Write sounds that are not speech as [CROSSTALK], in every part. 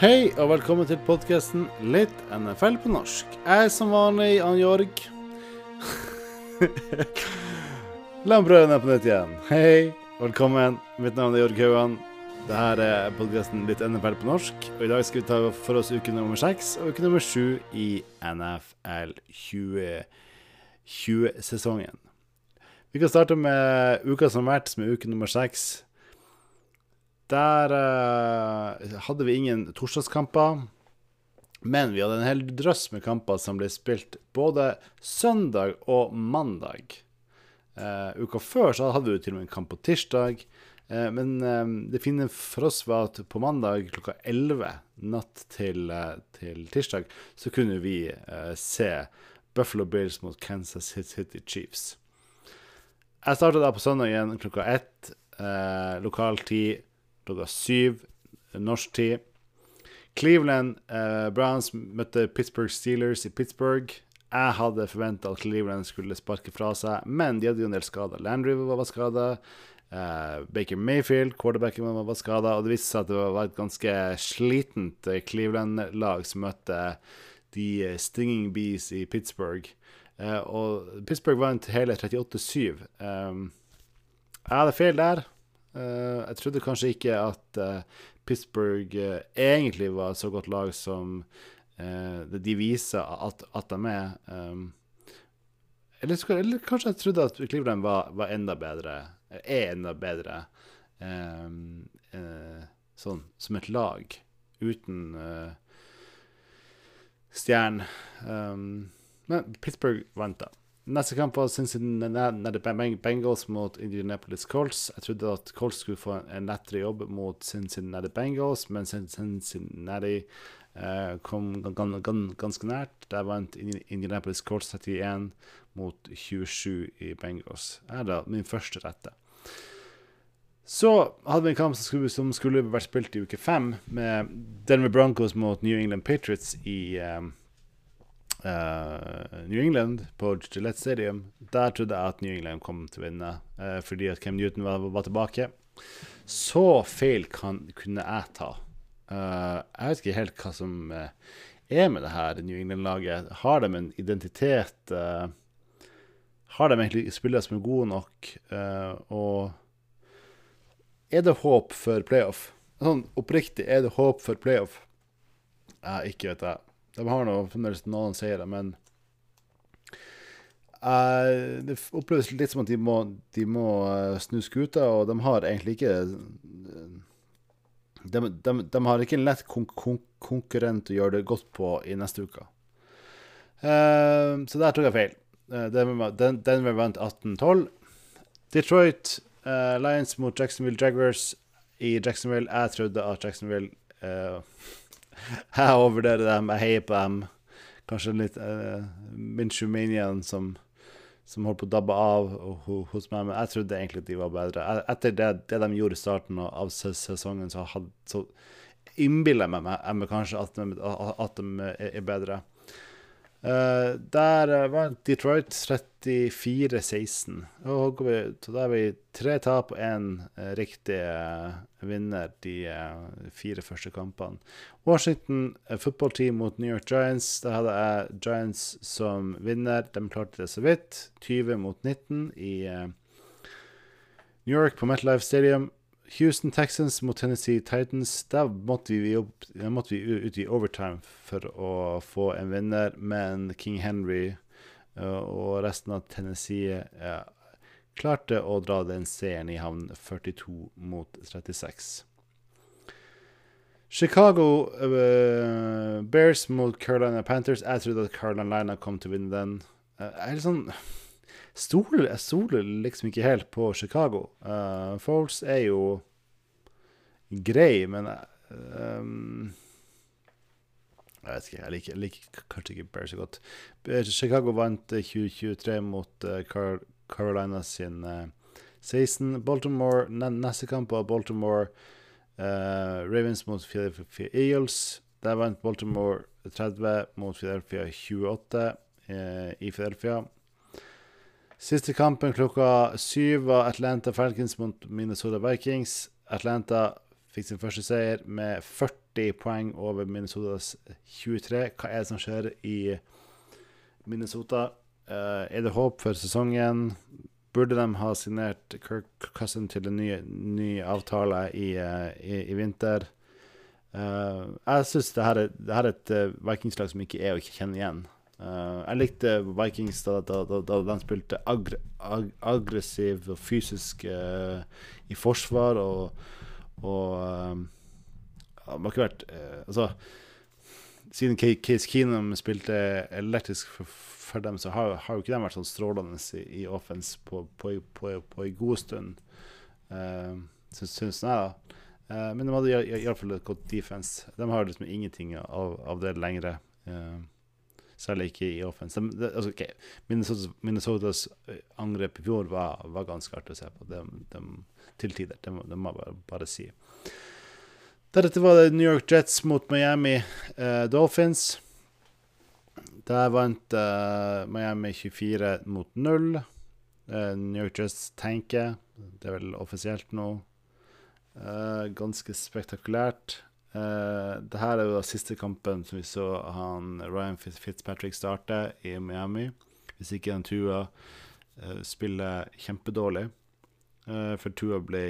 Hei og velkommen til podkasten Litt NFL på norsk. Jeg er som vanlig Ann Jorg. [LAUGHS] Lambrødene er på nytt igjen. Hei, velkommen. Mitt navn er Jorg Haugan. Dette er podkasten Litt NFL på norsk. Og I dag skal vi ta for oss uke nummer seks og uke nummer sju i NFL 2020-sesongen. Vi kan starte med uka som har vært, som er uke nummer seks. Der uh, hadde vi ingen torsdagskamper. Men vi hadde en hel drøss med kamper som ble spilt både søndag og mandag. Uh, uka før så hadde vi til og med en kamp på tirsdag. Uh, men det fine for oss var at på mandag klokka 11 natt til, til tirsdag så kunne vi se Buffalo Bills mot Kansas City Chiefs. Jeg starta da på søndag igjen klokka ett lokal tid klokka syv norsk tid. Cleveland eh, Browns møtte Pittsburgh Steelers i Pittsburgh. Jeg hadde forventa at Cleveland skulle sparke fra seg, men de hadde jo en del skader. Landry var skada. Eh, Baker Mayfield, quarterbacken, var skada. Og det viste seg at det var et ganske slitent eh, Cleveland-lag som møtte de eh, Stinging Bees i Pittsburgh. Eh, og Pittsburgh vant hele 38-7. Um, jeg hadde feil der. Uh, jeg trodde kanskje ikke at uh, Pittsburgh uh, egentlig var et så godt lag som de viser at, at de er. Um, eller, eller, kanskje jeg trodde at Cleveland var, var enda bedre, er enda bedre um, sånn som et lag, uten stjerne. Um, men Pittsburgh vant, da. Neste kamp var Cincinnati Bengals mot Indianapolis Colts. Jeg trodde at Colts skulle få en lettere jobb mot Cincinnati Bengals, men Cincinnati eh, kom ganske nært. Der vant Indianapolis Colts 31 mot 27 i Bengals. Det er da min første rette. Så hadde vi en kamp som skulle, som skulle vært spilt i uke fem, med Denver Broncos mot New England Patriots i um, uh, New England på Gillette Stadium. Der trodde jeg at New England kom til å vinne, uh, fordi at Cam Newton var, var tilbake. Så feil kan, kunne jeg ta. Uh, jeg vet ikke helt hva som er med det her New England-laget. Har de en identitet? har de egentlig spillere som er gode nok? og er det håp for playoff? Sånn oppriktig, er det håp for playoff? Jeg ikke vet jeg. De har nå fremdeles noen seire, men uh, det oppleves litt som at de må, de må uh, snu skuta, og de har egentlig ikke de, de, de har ikke en lett kon kon konkurrent å gjøre det godt på i neste uke. Uh, så der tok jeg feil. Denver, Denver vant 18-12. Detroit Lions mot Jacksonville Jaguars i Jacksonville. Jeg trodde at Jacksonville jeg overvurderer dem, jeg heier på dem. Kanskje litt uh, Minchumanian som, som holdt på å dabbe av hos meg, men jeg trodde egentlig at de var bedre. Etter det, det de gjorde i starten av sesongen, så, had, så innbiller jeg meg, meg kanskje at de, at de er bedre. Uh, der uh, vant Detroit 34-16. Og så da er vi tre tap og én uh, riktig vinner de fire første kampene. Washington football team mot New York Giants. Da hadde jeg Giants som vinner. De klarte det så vidt. 20 mot 19 i New York på MetLife Stadium. Houston Texans mot Tennessee Titans. Der måtte vi, opp, måtte vi ut i overtime for å få en vinner, men King Henry og resten av Tennessee klarte å dra den seieren i havn 42 mot 36. Chicago Bears mot Carolina Panthers. Jeg trodde at Carolina kom til å vinne den. jeg er litt sånn stoler, jeg stoler liksom ikke helt på Chicago. Uh, Foles er jo grei, men um, Jeg vet ikke, jeg liker, jeg liker kanskje ikke Bears så godt. Chicago vant 2023 mot uh, Car Carolina sin uh, 16. Baltimore, neste kamp var Baltimore uh, Ravens mot Philadelphia Eagles. Der vant Baltimore 30 mot Philadelphia 28 i Philadelphia. Siste kampen klokka syv var Atlanta Falcons mot Minnesota Vikings. Atlanta fikk sin første seier med 40 poeng over Minnesotas 23. Hva er det som skjer i Minnesota? Uh, er det håp for sesongen? Burde de ha signert Kirk Cousin til en ny, ny avtale i, uh, i, i, vinter? Uh, jeg syns det, det, her er et Vikings-lag som ikke er å ikke kjenne igjen. Uh, jeg likte Vikings da, da, da, da de spilte ag ag aggressiv og fysisk uh, i forsvar, og, og um, De har ikke vært Altså, siden Case Keenum spilte elektrisk for, for dem, så har, har, jo ikke de vært sånn strålende i, i offense på, på, på, på en god stund, uh, syns jeg, da. men de hadde iallfall et godt defense. De har liksom ingenting av, av det lenger. Uh, selv ikke i offense. Altså, okay. Minnesotas, Minnesotas, eh, angrep i fjor var, var, ganske artig å se på. De, de, til tider. Det må, må jeg bare, bare, si. Deretter var det New York Jets mot Miami eh, Dolphins. Der vant eh, Miami 24 mot 0. Eh, New York Jets tenker. Det er vel offisielt nå. Eh, ganske spektakulært. Uh, det her er jo da siste kampen som vi så han Ryan Fitzpatrick starte i Miami. Hvis ikke den Tua uh, spiller kjempedårlig. Uh, for Tua ble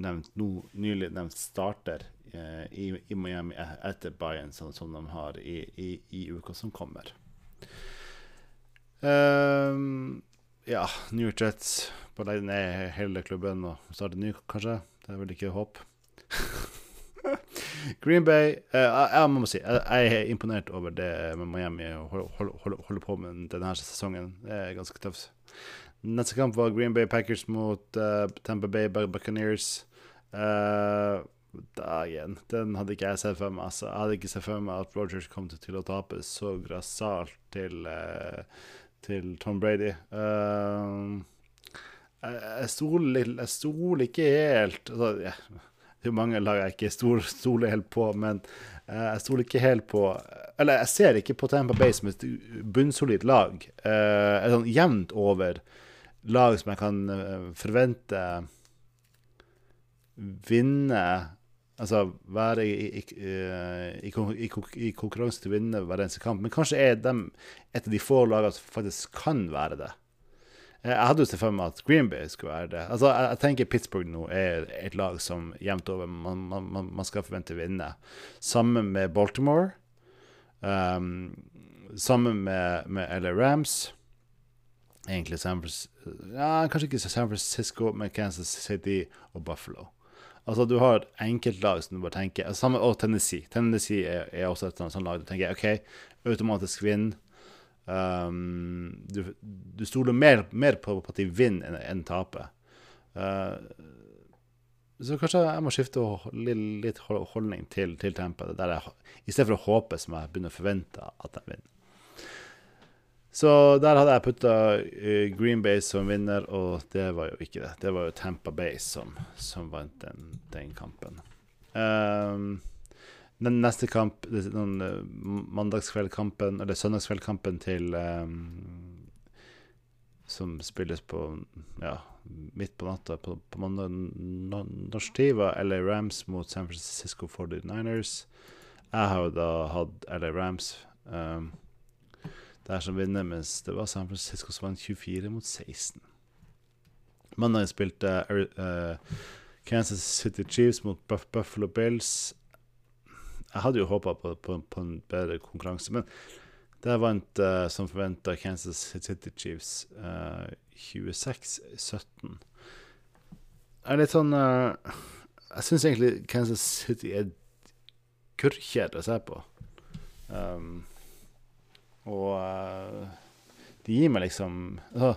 nevnt no, nylig nevnt starter i, i, Miami e-, etter Bayern, sånn som de har i, i, i uka som kommer. ja, New Jets på legge ned hele klubben og starte ny, kanskje. Det er vel ikke håp. [LAUGHS] Green Bay uh, Jeg må si jeg, er imponert over det Miami holder, på med denne sesongen. Det er ganske tøft. Neste kamp var Green Bay Packers mot uh, Tampa Bay Buccaneers. Uh, dagen, den hadde ikke jeg sett for meg. Altså, jeg hadde ikke sett for meg at Rogers kom til å tape så grassat til, uh, til Tom Brady. Uh, jeg jeg stoler ikke helt altså, yeah [LAUGHS] det er mange lag jeg ikke stoler helt på, men uh, jeg stoler ikke helt på Eller jeg ser ikke på Tampa Bay som et bunnsolid lag. Uh, et sånn jevnt over lag som jeg kan uh, forvente vinne Altså være i, i, i, i, konkurranse til å vinne hver eneste kamp. Men kanskje er de et av de få lagene som faktisk kan være det. Jeg hadde jo sett for meg at Green Bay skulle være det. Altså, jeg, jeg, tenker Pittsburgh nå er et lag som jevnt over man, man, man skal forvente å vinne. Sammen med Baltimore. Um, sammen med, med LA Rams. Egentlig San Francisco ja, Kanskje ikke San Francisco, men Kansas City og Buffalo. Altså, du har et enkeltlag som du bare tenker altså, Og Tennessee. Tennessee er, er også et sånt lag du tenker OK, automatisk vinn. Um, du, du, stoler mer, mer på, at de vinner enn enn taper. Uh, så kanskje jeg må skifte litt, litt holdning til, til tempoet. Der I stedet for å håpe, som jeg begynner å forvente at de vinner. Så der hadde jeg putta uh, Green Bay som vinner, og det var jo ikke det. Det var jo Tampa Bay som, som vant den, den kampen. Um, den neste kamp, den uh, mandagskveldkampen, eller søndagskveldkampen til um, Som spilles på ja, midt på natta på, på mandag norsk tid, var LA Rams mot San Francisco 49ers. Jeg har jo da hatt LA Rams um, der som vinner, mens det var San Francisco som vant 24 mot 16. Mandag spilte uh, Kansas City Chiefs mot Buff Buffalo Bills. Jeg hadde jo håpa på, på, på, en bedre konkurranse, men der vant uh, som forventa Kansas City Chiefs uh, eh, 26-17. Jeg er litt sånn uh, Jeg syns egentlig Kansas City er kurrkjedelig å se på. Um, og de gir meg liksom uh,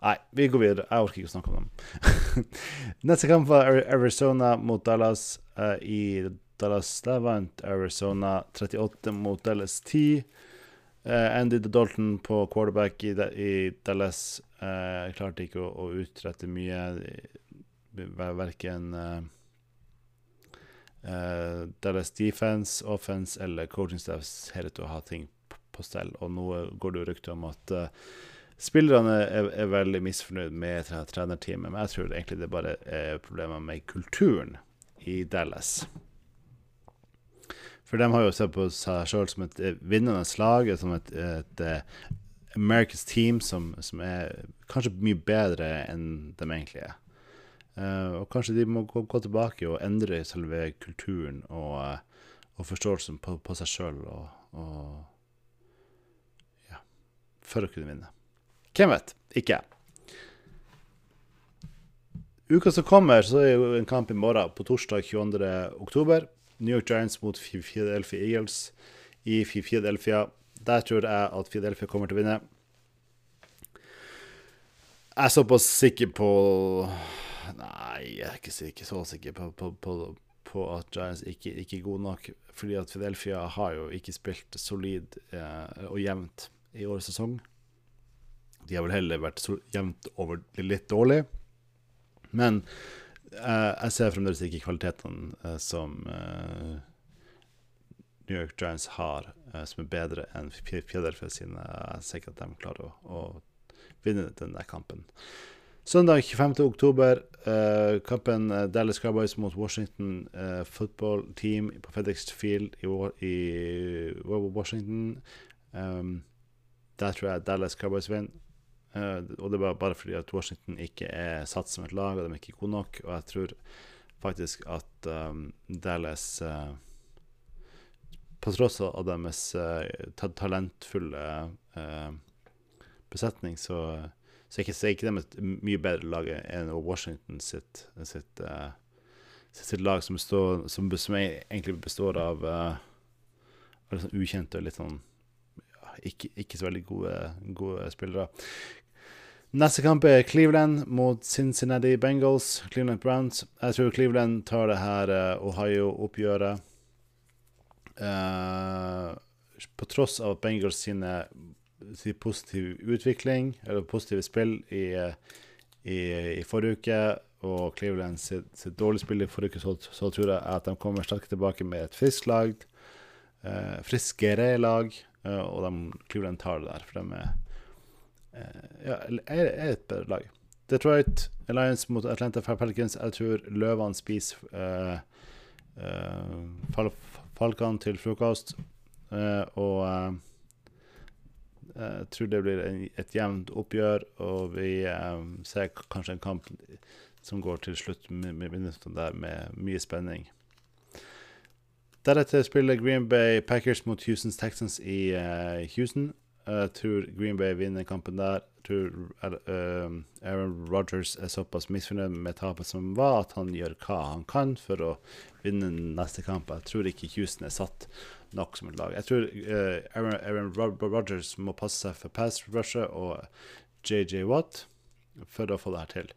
Nei, vi går videre. Jeg orker ikke å snakke om dem. [LAUGHS] Neste kamp var Arizona mot Dallas. Uh, I Dallas der vant Arizona 38 mot Dallas 10. Uh, eh, Andy Dalton på quarterback i, i Dallas uh, klarte ikke å, å, utrette mye. Verken Dallas defense, offense eller coaching staff ser ting på stell. Og nå går det jo rykter om at Spillerne er, er veldig misfornøyd med tre- trenerteamet, men jeg tror egentlig det bare er problemer med kulturen i Dallas. For de har jo sett på seg sjøl som et eh, vinnende lag, som et, et, et America's team som, som er kanskje mye bedre enn de egentlig er. Uh, og kanskje de må gå, gå tilbake og endre selve kulturen og, eh, og forståelsen på, på seg sjøl og, og Ja, for å kunne vinne. Hvem vet? Ikke. Uka som kommer, så er jo en kamp i morgen, på torsdag 22. oktober. New York Giants mot Philadelphia Eagles i Philadelphia. Der tror jeg at Philadelphia kommer til å vinne. Jeg er såpass sikker på Nei, jeg er ikke, sikker, så sikker på, på, på, på at Giants ikke, ikke er gode nok. Fordi at Philadelphia har jo ikke spilt solid eh, og jevnt i årets sesong. De har vel heller vært så jevnt over litt dårlig. Men eh, jeg ser fremdeles ikke kvalitetene eh, som eh, New York Giants har, eh, som er bedre enn Philadelphia sine. Jeg ser ikke at de klarer å, å vinne den der kampen. Søndag 25. oktober, eh, kampen eh, Dallas Cowboys mot Washington Football Team på FedEx Field i, Wa- i Washington. Um, der tror jeg Dallas Cowboys vinner. Eh, og det er bare, fordi at Washington ikke er satt som et lag, og de er ikke gode nok. Og jeg tror faktisk at um, Dallas uh, På tross av deres uh, talentfulle uh, besetning, så så er ikke, ikke de et mye bedre lag enn Washington sitt, sitt, sitt, sitt lag, som, består, som, som egentlig består av uh, sånn ukjente og litt sånn ikke, ikke så veldig gode, gode spillere. Neste kamp er Cleveland mot Cincinnati Bengals. Cleveland Browns. Jeg tror Cleveland tar det her eh, Ohio-oppgjøret. Uh, på tross av Bengals sine sin positive utvikling, eller positive spill i, i, i forrige uke, og Cleveland sitt, sitt dårlige spill i forrige uke, så, så tror jeg at de kommer sterkt tilbake med et friskt lag, eh, friskere lag, og de, Cleveland tar det der, for de er, eh, ja, er, er et bedre lag. Detroit Alliance mot Atlanta Falcons. Jeg tror løvene spiser uh, fal falkene til frokost, eh, og eh, jeg tror det blir en, et jevnt oppgjør, og vi eh, ser kanskje en kamp som går til slutt med, med med mye spenning. Deretter spiller Green Bay Packers mot Houston Texans i uh, Houston. Jeg tror Green Bay vinner kampen der. Jeg tror eh, Aaron Rodgers er såpass misfornøyd med tapet som var, at han gjør hva han kan for å vinne neste kamp. Jeg tror ikke Houston er satt nok som et lag. Jeg tror eh, Aaron, Aaron Rogers må passe seg for pass rusher og JJ Watt for å få det her til.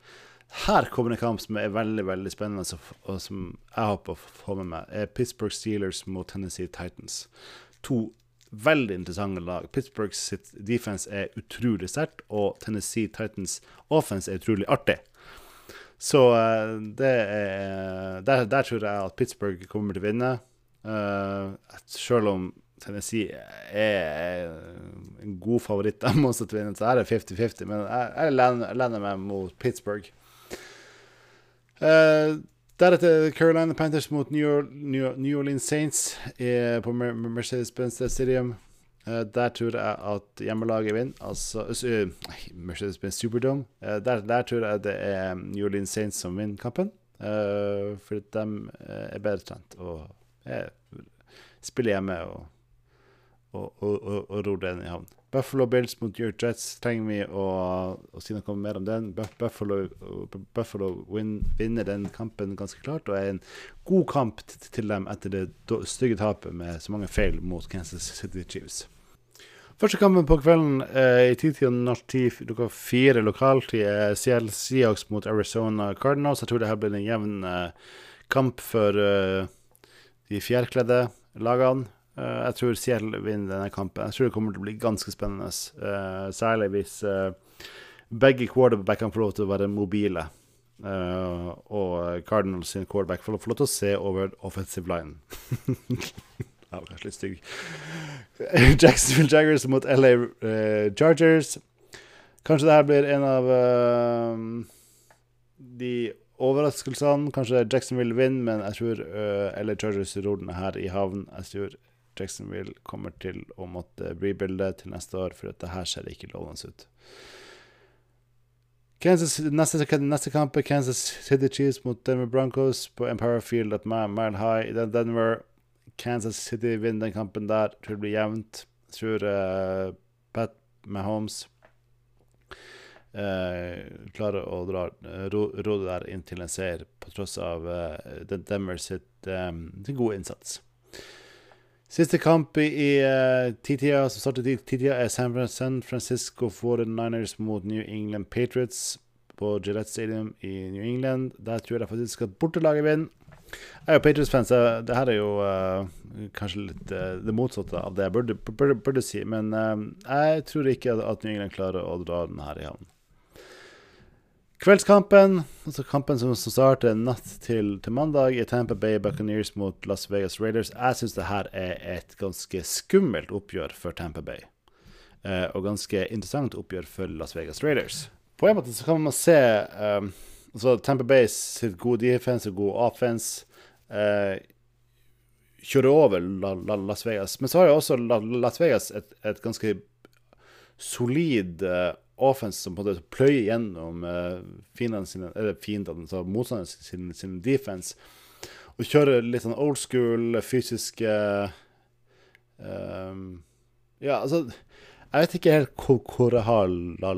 Her kommer en kamp som er veldig veldig spennende, og som jeg håper å få med meg. er Pittsburgh Steelers mot Tennessee Titans. To veldig interessante lag. Pittsburghs sitt defense er utrolig sterkt, og Tennessee Titans offense er utrolig artig. Så eh, det er, der, der tror jeg at Pittsburgh kommer til å vinne. Uh, selv om Tennessee er en god favoritt [LAUGHS] dem også til å vinne, så er det 50-50. Men jeg, jeg lener meg mot Pittsburgh. Uh, deretter Carolina Panthers mot New, New, New Orleans Saints på Mercedes-Benz Stadium. Eh, der tror jeg at hjemmelaget vinner. Altså Mercedes-Benz Superdome. Eh, der, der tror jeg det er New Orleans Saints som vinner kampen. Uh, fordi de er bedre trent og er, spiller hjemme og, og, og, og, og ror den i havn. Buffalo Bills mot New Jets trenger vi å, å si noe mer om den. Buffalo, Buffalo win, vinner den kampen ganske klart, og er en god kamp til dem etter det stygge tapet med så mange feil mot Kansas City Chiefs. Første kampen på kvelden eh, i tidtid og norsk tid klokka fire lokaltid er Seattle Seahawks mot Arizona Cardinals. Jeg tror det her blir en jevn eh, kamp for eh, de fjærkledde lagene. Eh, jeg tror Seattle vinner denne kampen. Jeg tror det kommer til å bli ganske spennende. eh, særlig hvis eh, begge quarterbackene får lov til å være mobile. og Cardinals sin quarterback får lov til å se over offensive line. [LAUGHS] Jeg var kanskje litt stygg. [LAUGHS] Jacksonville Jaggers mot LA Chargers. Kanskje det her blir en av de overraskelsene. Kanskje Jacksonville vinner, men jeg tror uh, LA Chargers ror denne her i havn. Jeg tror Jacksonville kommer til å måtte rebuilde til neste år, for dette her ser ikke lovende ut. Kansas, neste, neste kamp er Kansas City Chiefs mot Denver Broncos på Empire Field at Mile High i Denver. Kansas City vinner den kampen der. Tror det blir jevnt. Tror uh, Pat Mahomes uh, klarer å dra, ro, ro det der inn til en seier, på tross av uh, Denver sitt um, gode innsats. Siste kamp i, TTIA, uh, som i titida, er San Francisco 49ers mot New England Patriots på Gillette Stadium i New England. Der tror jeg faktisk at bortelaget vinner. Jeg er jo Patriots-fan, så det her er jo uh, kanskje litt uh, det motsatte av det jeg burde, burde, burde si. Men uh, jeg tror ikke at New England klarer å dra den her i havn. Kveldskampen, altså kampen som, starter natt til, til, mandag, i Tampa Bay Buccaneers mot Las Vegas Raiders. Jeg syns det her er et ganske skummelt oppgjør for Tampa Bay. Eh, og ganske interessant oppgjør for Las Vegas Raiders. På en måte så kan man se eh, altså Tampa Bay sitt gode defense og god offense eh, kjøre over La, La, Las Vegas. Men så har jo også La, Las Vegas et, et ganske solid uh, offense som på en måte pløyer gjennom uh, fiendene sine, altså motstanderne sin, sin, defense. Og kjører litt sånn old school, fysiske um, Ja, altså Jeg vet ikke helt hvor, hvor jeg har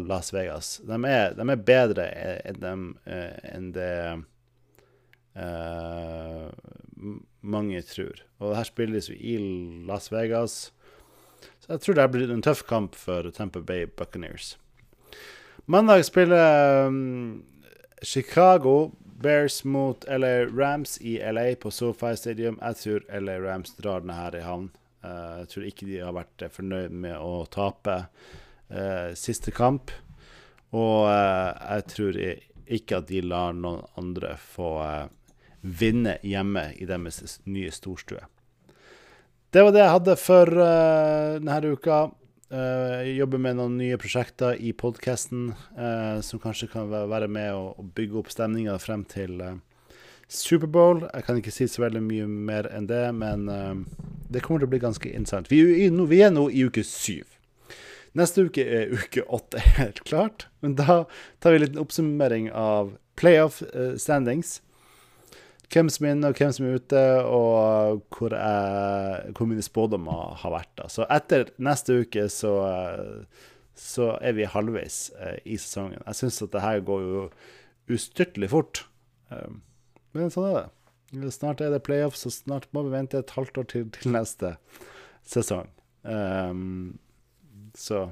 Las Vegas. De er, de er bedre enn, dem, uh, enn det uh, mange tror. Og her spilles jo i Las Vegas. Så jeg tror det blir en tøff kamp for Tampa Bay Buccaneers. Mandag spiller um, Chicago Bears mot LA Rams i LA på SoFi Stadium. Jeg tror LA Rams drar denne her i havn. Uh, jeg tror ikke de har vært fornøyd med å tape uh, siste kamp. Og uh, jeg tror ikke at de lar noen andre få vinne hjemme i deres nye storstue. Det var det jeg hadde for denne uka. Uh, jobber med noen nye prosjekter i podkasten uh, som kanskje kan være med å, bygge opp stemninga frem til uh, Superbowl. Jeg kan ikke si så veldig mye mer enn det, men det kommer til å bli ganske interessant. Vi, er nå i uke syv. Neste uke er uke åtte, [LAUGHS] helt klart. Men da tar vi en liten oppsummering av playoff standings hvem som er inne og hvem som er ute, og hvor, jeg, hvor mine spådommer har vært. Da. Så etter neste uke så, så er vi halvveis eh, i sesongen. Jeg syns at det her går jo ustyrtelig fort. Um, men sånn er det. Snart er det playoffs, så snart må vi vente et halvt år til, til neste sesong. Um, så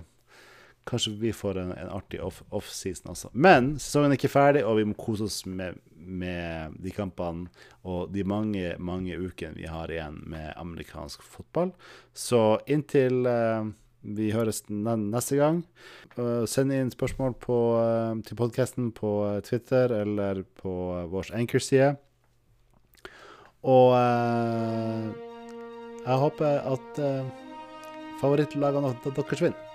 kanskje vi får en, en artig off-season off også. Men sesongen er ikke ferdig, og vi må kose oss med med de kampene og de mange, mange ukene vi har igjen med amerikansk fotball. Så inntil uh, vi høres neste gang, uh, send inn spørsmål på, uh, til podkasten på Twitter eller på vår Anchor-side. Og jeg håper at favorittlagene deres vinner.